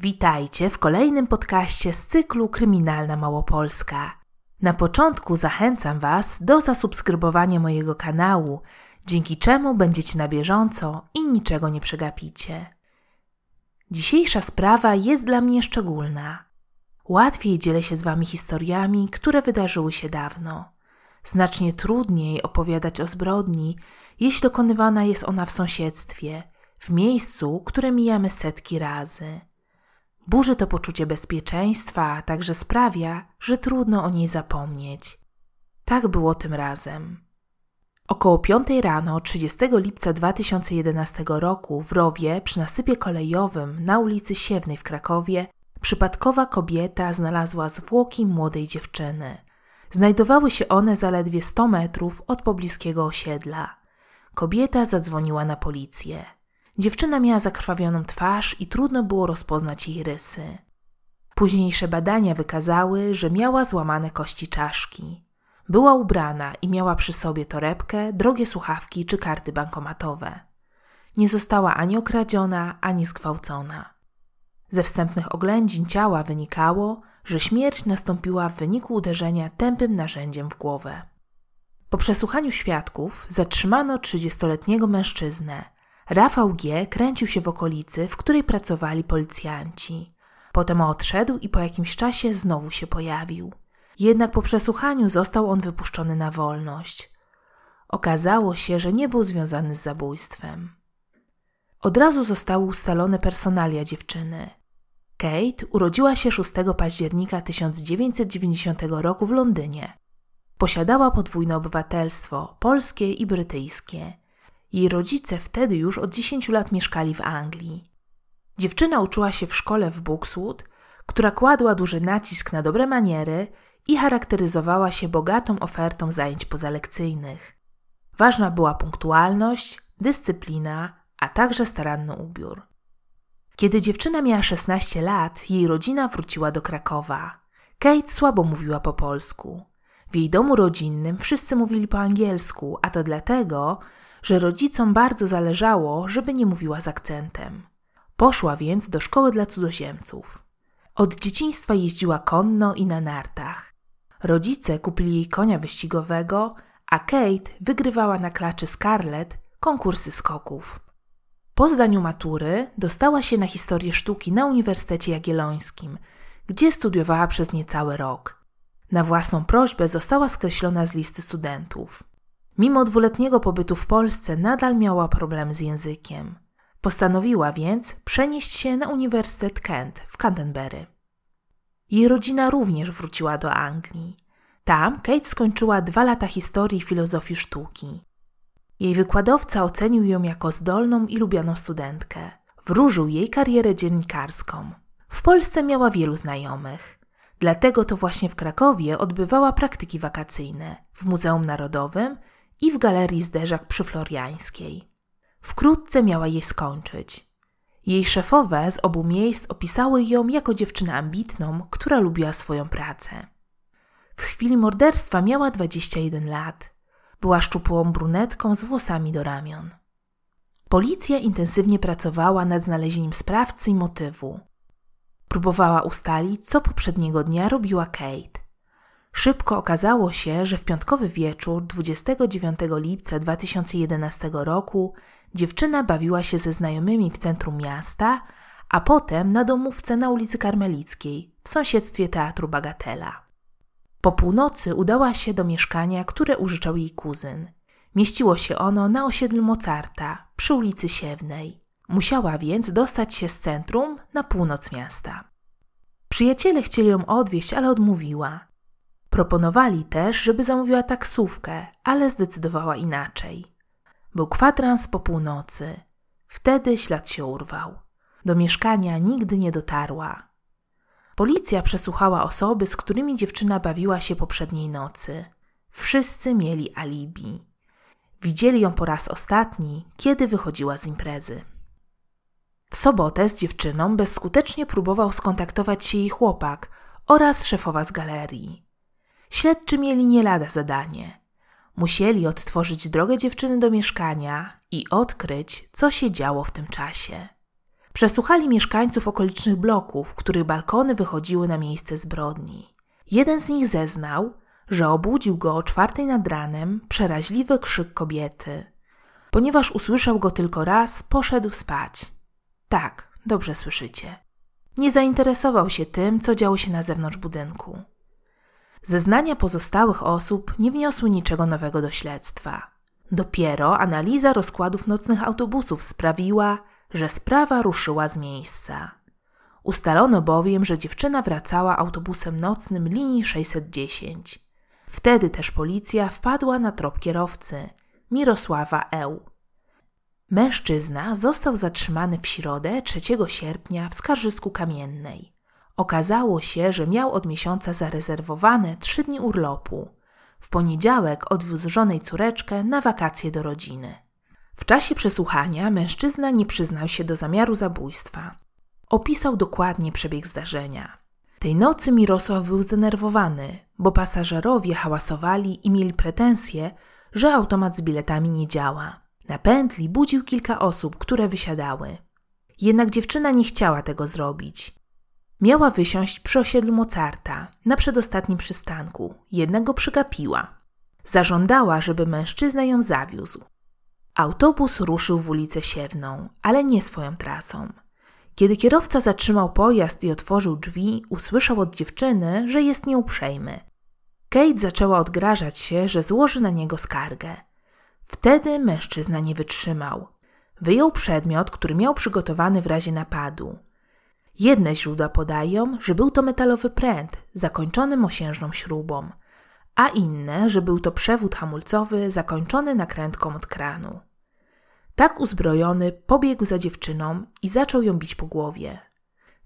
Witajcie w kolejnym podcaście z cyklu Kryminalna Małopolska. Na początku zachęcam Was do zasubskrybowania mojego kanału, dzięki czemu będziecie na bieżąco i niczego nie przegapicie. Dzisiejsza sprawa jest dla mnie szczególna. Łatwiej dzielę się z Wami historiami, które wydarzyły się dawno. Znacznie trudniej opowiadać o zbrodni, jeśli dokonywana jest ona w sąsiedztwie, w miejscu, które mijamy setki razy. Burzy to poczucie bezpieczeństwa, a także sprawia, że trudno o niej zapomnieć. Tak było tym razem. Około 5 rano 30 lipca 2011 roku w Rowie przy nasypie kolejowym na ulicy Siewnej w Krakowie przypadkowa kobieta znalazła zwłoki młodej dziewczyny. Znajdowały się one zaledwie 100 metrów od pobliskiego osiedla. Kobieta zadzwoniła na policję. Dziewczyna miała zakrwawioną twarz i trudno było rozpoznać jej rysy. Późniejsze badania wykazały, że miała złamane kości czaszki. Była ubrana i miała przy sobie torebkę, drogie słuchawki czy karty bankomatowe. Nie została ani okradziona, ani zgwałcona. Ze wstępnych oględzin ciała wynikało, że śmierć nastąpiła w wyniku uderzenia tępym narzędziem w głowę. Po przesłuchaniu świadków zatrzymano 30-letniego mężczyznę. Rafał G. kręcił się w okolicy, w której pracowali policjanci. Potem odszedł i po jakimś czasie znowu się pojawił. Jednak po przesłuchaniu został on wypuszczony na wolność. Okazało się, że nie był związany z zabójstwem. Od razu zostały ustalone personalia dziewczyny. Kate urodziła się 6 października 1990 roku w Londynie. Posiadała podwójne obywatelstwo polskie i brytyjskie. Jej rodzice wtedy już od 10 lat mieszkali w Anglii. Dziewczyna uczyła się w szkole w Buxwood, która kładła duży nacisk na dobre maniery i charakteryzowała się bogatą ofertą zajęć pozalekcyjnych. Ważna była punktualność, dyscyplina, a także staranny ubiór. Kiedy dziewczyna miała 16 lat, jej rodzina wróciła do Krakowa. Kate słabo mówiła po polsku. W jej domu rodzinnym wszyscy mówili po angielsku, a to dlatego, że rodzicom bardzo zależało, żeby nie mówiła z akcentem. Poszła więc do szkoły dla cudzoziemców. Od dzieciństwa jeździła konno i na nartach. Rodzice kupili jej konia wyścigowego, a Kate wygrywała na klaczy Scarlett konkursy skoków. Po zdaniu matury dostała się na historię sztuki na Uniwersytecie Jagiellońskim, gdzie studiowała przez niecały rok. Na własną prośbę została skreślona z listy studentów. Mimo dwuletniego pobytu w Polsce nadal miała problemy z językiem. Postanowiła więc przenieść się na Uniwersytet Kent w Canterbury. Jej rodzina również wróciła do Anglii. Tam Kate skończyła dwa lata historii i filozofii sztuki. Jej wykładowca ocenił ją jako zdolną i lubianą studentkę. Wróżył jej karierę dziennikarską. W Polsce miała wielu znajomych. Dlatego to właśnie w Krakowie odbywała praktyki wakacyjne w Muzeum Narodowym i w Galerii Zderzak przy Floriańskiej. Wkrótce miała je skończyć. Jej szefowe z obu miejsc opisały ją jako dziewczynę ambitną, która lubiła swoją pracę. W chwili morderstwa miała 21 lat. Była szczupłą brunetką z włosami do ramion. Policja intensywnie pracowała nad znalezieniem sprawcy i motywu. Próbowała ustalić, co poprzedniego dnia robiła Kate. Szybko okazało się, że w piątkowy wieczór 29 lipca 2011 roku dziewczyna bawiła się ze znajomymi w centrum miasta, a potem na domówce na ulicy Karmelickiej w sąsiedztwie teatru Bagatela. Po północy udała się do mieszkania, które użyczał jej kuzyn. Mieściło się ono na osiedlu Mozarta, przy ulicy Siewnej. Musiała więc dostać się z centrum na północ miasta. Przyjaciele chcieli ją odwieźć, ale odmówiła. Proponowali też, żeby zamówiła taksówkę, ale zdecydowała inaczej. Był kwadrans po północy. Wtedy ślad się urwał. Do mieszkania nigdy nie dotarła. Policja przesłuchała osoby, z którymi dziewczyna bawiła się poprzedniej nocy. Wszyscy mieli alibi. Widzieli ją po raz ostatni, kiedy wychodziła z imprezy. W sobotę z dziewczyną bezskutecznie próbował skontaktować się jej chłopak oraz szefowa z galerii. Śledczy mieli nie lada zadanie. Musieli odtworzyć drogę dziewczyny do mieszkania i odkryć, co się działo w tym czasie. Przesłuchali mieszkańców okolicznych bloków, których balkony wychodziły na miejsce zbrodni. Jeden z nich zeznał, że obudził go o czwartej nad ranem przeraźliwy krzyk kobiety. Ponieważ usłyszał go tylko raz, poszedł spać. Tak, dobrze słyszycie. Nie zainteresował się tym, co działo się na zewnątrz budynku. Zeznania pozostałych osób nie wniosły niczego nowego do śledztwa. Dopiero analiza rozkładów nocnych autobusów sprawiła, że sprawa ruszyła z miejsca. Ustalono bowiem, że dziewczyna wracała autobusem nocnym linii 610. Wtedy też policja wpadła na trop kierowcy Mirosława Eł. Mężczyzna został zatrzymany w środę 3 sierpnia w Skarżysku Kamiennej. Okazało się, że miał od miesiąca zarezerwowane trzy dni urlopu. W poniedziałek odwiózł żonę i córeczkę na wakacje do rodziny. W czasie przesłuchania mężczyzna nie przyznał się do zamiaru zabójstwa. Opisał dokładnie przebieg zdarzenia. Tej nocy Mirosław był zdenerwowany, bo pasażerowie hałasowali i mieli pretensje, że automat z biletami nie działa. Na pętli budził kilka osób, które wysiadały. Jednak dziewczyna nie chciała tego zrobić. Miała wysiąść przy osiedlu Mozarta, na przedostatnim przystanku, jednak go przygapiła. Zażądała, żeby mężczyzna ją zawiózł. Autobus ruszył w ulicę Siewną, ale nie swoją trasą. Kiedy kierowca zatrzymał pojazd i otworzył drzwi, usłyszał od dziewczyny, że jest nieuprzejmy. Kate zaczęła odgrażać się, że złoży na niego skargę. Wtedy mężczyzna nie wytrzymał. Wyjął przedmiot, który miał przygotowany w razie napadu. Jedne źródła podają, że był to metalowy pręt zakończony mosiężną śrubą, a inne, że był to przewód hamulcowy zakończony nakrętką od kranu. Tak uzbrojony pobiegł za dziewczyną i zaczął ją bić po głowie.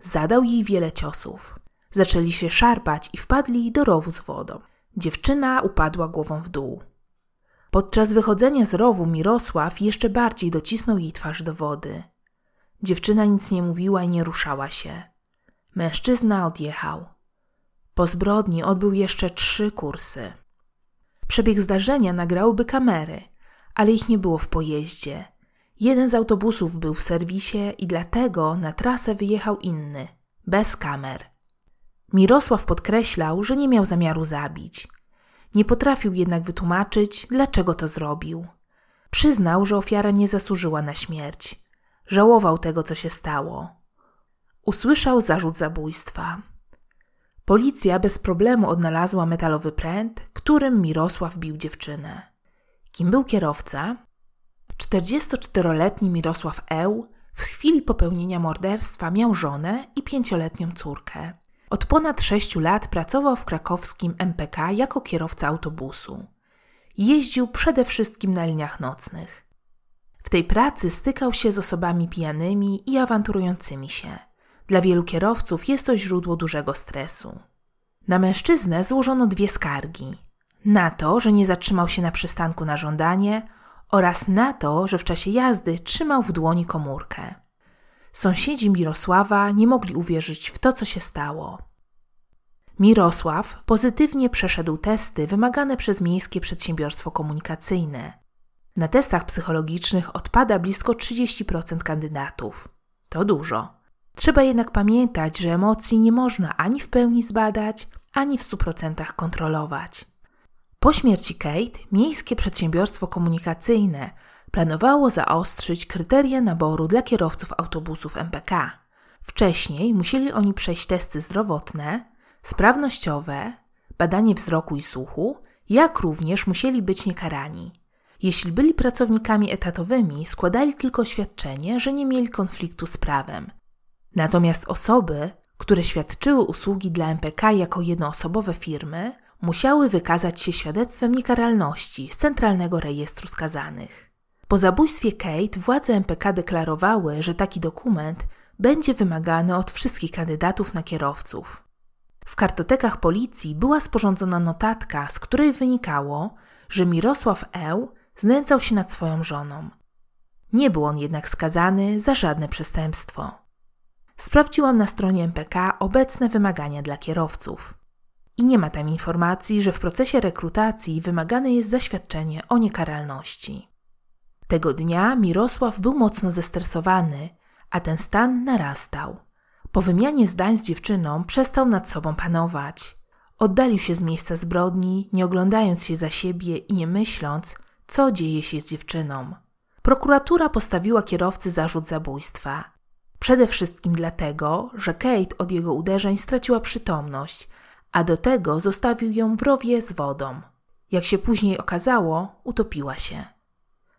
Zadał jej wiele ciosów. Zaczęli się szarpać i wpadli do rowu z wodą. Dziewczyna upadła głową w dół. Podczas wychodzenia z rowu Mirosław jeszcze bardziej docisnął jej twarz do wody. Dziewczyna nic nie mówiła i nie ruszała się. Mężczyzna odjechał. Po zbrodni odbył jeszcze trzy kursy. Przebieg zdarzenia nagrałyby kamery, ale ich nie było w pojeździe. Jeden z autobusów był w serwisie i dlatego na trasę wyjechał inny, bez kamer. Mirosław podkreślał, że nie miał zamiaru zabić. Nie potrafił jednak wytłumaczyć, dlaczego to zrobił. Przyznał, że ofiara nie zasłużyła na śmierć. Żałował tego, co się stało. Usłyszał zarzut zabójstwa. Policja bez problemu odnalazła metalowy pręt, którym Mirosław bił dziewczynę. Kim był kierowca? 44-letni Mirosław Eł w chwili popełnienia morderstwa miał żonę i pięcioletnią córkę. Od ponad sześciu lat pracował w krakowskim MPK jako kierowca autobusu. Jeździł przede wszystkim na liniach nocnych. W tej pracy stykał się z osobami pijanymi i awanturującymi się. Dla wielu kierowców jest to źródło dużego stresu. Na mężczyznę złożono dwie skargi: na to, że nie zatrzymał się na przystanku na żądanie, oraz na to, że w czasie jazdy trzymał w dłoni komórkę. Sąsiedzi Mirosława nie mogli uwierzyć w to, co się stało. Mirosław pozytywnie przeszedł testy wymagane przez Miejskie Przedsiębiorstwo Komunikacyjne. Na testach psychologicznych odpada blisko 30% kandydatów. To dużo. Trzeba jednak pamiętać, że emocji nie można ani w pełni zbadać, ani w 100% kontrolować. Po śmierci Kate, Miejskie Przedsiębiorstwo Komunikacyjne planowało zaostrzyć kryteria naboru dla kierowców autobusów MPK. Wcześniej musieli oni przejść testy zdrowotne, sprawnościowe, badanie wzroku i słuchu, jak również musieli być niekarani. Jeśli byli pracownikami etatowymi, składali tylko oświadczenie, że nie mieli konfliktu z prawem. Natomiast osoby, które świadczyły usługi dla MPK jako jednoosobowe firmy, musiały wykazać się świadectwem niekaralności z Centralnego Rejestru Skazanych. Po zabójstwie Kate władze MPK deklarowały, że taki dokument będzie wymagany od wszystkich kandydatów na kierowców. W kartotekach policji była sporządzona notatka, z której wynikało, że Mirosław Eł znęcał się nad swoją żoną. Nie był on jednak skazany za żadne przestępstwo. Sprawdziłam na stronie MPK obecne wymagania dla kierowców i nie ma tam informacji, że w procesie rekrutacji wymagane jest zaświadczenie o niekaralności. Tego dnia Mirosław był mocno zestresowany, a ten stan narastał. Po wymianie zdań z dziewczyną przestał nad sobą panować. Oddalił się z miejsca zbrodni, nie oglądając się za siebie i nie myśląc, co dzieje się z dziewczyną. Prokuratura postawiła kierowcy zarzut zabójstwa. Przede wszystkim dlatego, że Kate od jego uderzeń straciła przytomność, a do tego zostawił ją w rowie z wodą. Jak się później okazało, utopiła się.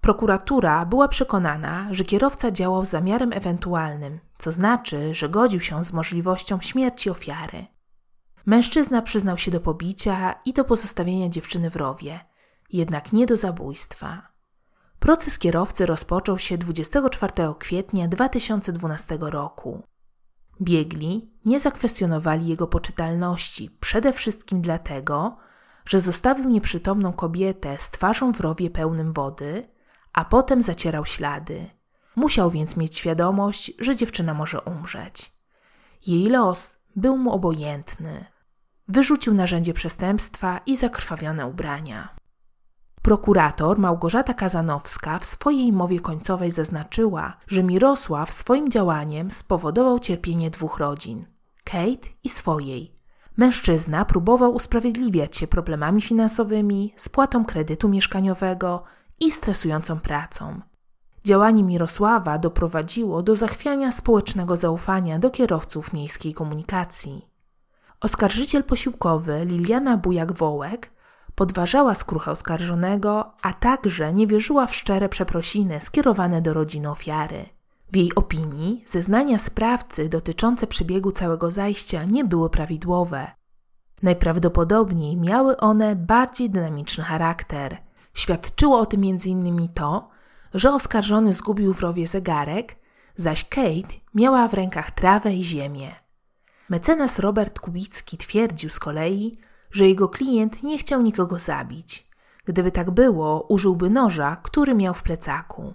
Prokuratura była przekonana, że kierowca działał z zamiarem ewentualnym, co znaczy, że godził się z możliwością śmierci ofiary. Mężczyzna przyznał się do pobicia i do pozostawienia dziewczyny w rowie, jednak nie do zabójstwa. Proces kierowcy rozpoczął się 24 kwietnia 2012 roku. Biegli nie zakwestionowali jego poczytalności, przede wszystkim dlatego, że zostawił nieprzytomną kobietę z twarzą w rowie pełnym wody, a potem zacierał ślady. Musiał więc mieć świadomość, że dziewczyna może umrzeć. Jej los był mu obojętny. Wyrzucił narzędzie przestępstwa i zakrwawione ubrania. Prokurator Małgorzata Kazanowska w swojej mowie końcowej zaznaczyła, że Mirosław swoim działaniem spowodował cierpienie dwóch rodzin Kate i swojej. Mężczyzna próbował usprawiedliwiać się problemami finansowymi, spłatą kredytu mieszkaniowego i stresującą pracą. Działanie Mirosława doprowadziło do zachwiania społecznego zaufania do kierowców miejskiej komunikacji. Oskarżyciel posiłkowy Liliana Bujak-Wołek podważała skruchę oskarżonego, a także nie wierzyła w szczere przeprosiny skierowane do rodziny ofiary. W jej opinii zeznania sprawcy dotyczące przebiegu całego zajścia nie były prawidłowe. Najprawdopodobniej miały one bardziej dynamiczny charakter. Świadczyło o tym m.in. to, że oskarżony zgubił w rowie zegarek, zaś Kate miała w rękach trawę i ziemię. Mecenas Robert Kubicki twierdził z kolei, że jego klient nie chciał nikogo zabić. Gdyby tak było, użyłby noża, który miał w plecaku.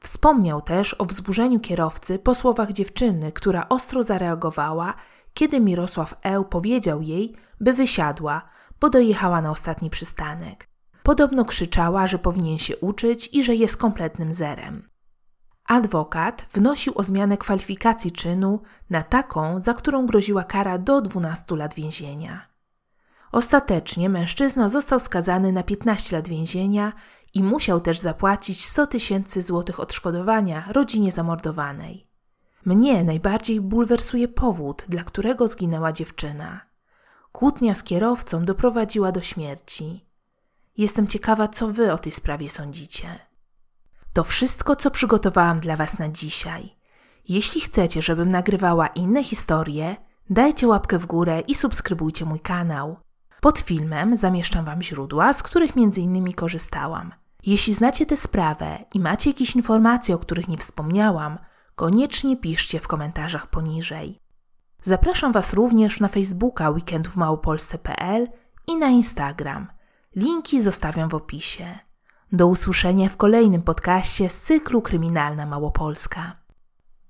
Wspomniał też o wzburzeniu kierowcy po słowach dziewczyny, która ostro zareagowała, kiedy Mirosław Eł powiedział jej, by wysiadła, bo dojechała na ostatni przystanek. Podobno krzyczała, że powinien się uczyć i że jest kompletnym zerem. Adwokat wnosił o zmianę kwalifikacji czynu na taką, za którą groziła kara do 12 lat więzienia. Ostatecznie mężczyzna został skazany na 15 lat więzienia i musiał też zapłacić 100 tysięcy złotych odszkodowania rodzinie zamordowanej. Mnie najbardziej bulwersuje powód, dla którego zginęła dziewczyna. Kłótnia z kierowcą doprowadziła do śmierci. Jestem ciekawa, co wy o tej sprawie sądzicie. To wszystko, co przygotowałam dla was na dzisiaj. Jeśli chcecie, żebym nagrywała inne historie, dajcie łapkę w górę i subskrybujcie mój kanał. Pod filmem zamieszczam Wam źródła, z których m.in. korzystałam. Jeśli znacie tę sprawę i macie jakieś informacje, o których nie wspomniałam, koniecznie piszcie w komentarzach poniżej. Zapraszam Was również na Facebooka weekendwmałopolsce.pl i na Instagram. Linki zostawiam w opisie. Do usłyszenia w kolejnym podcaście z cyklu Kryminalna Małopolska.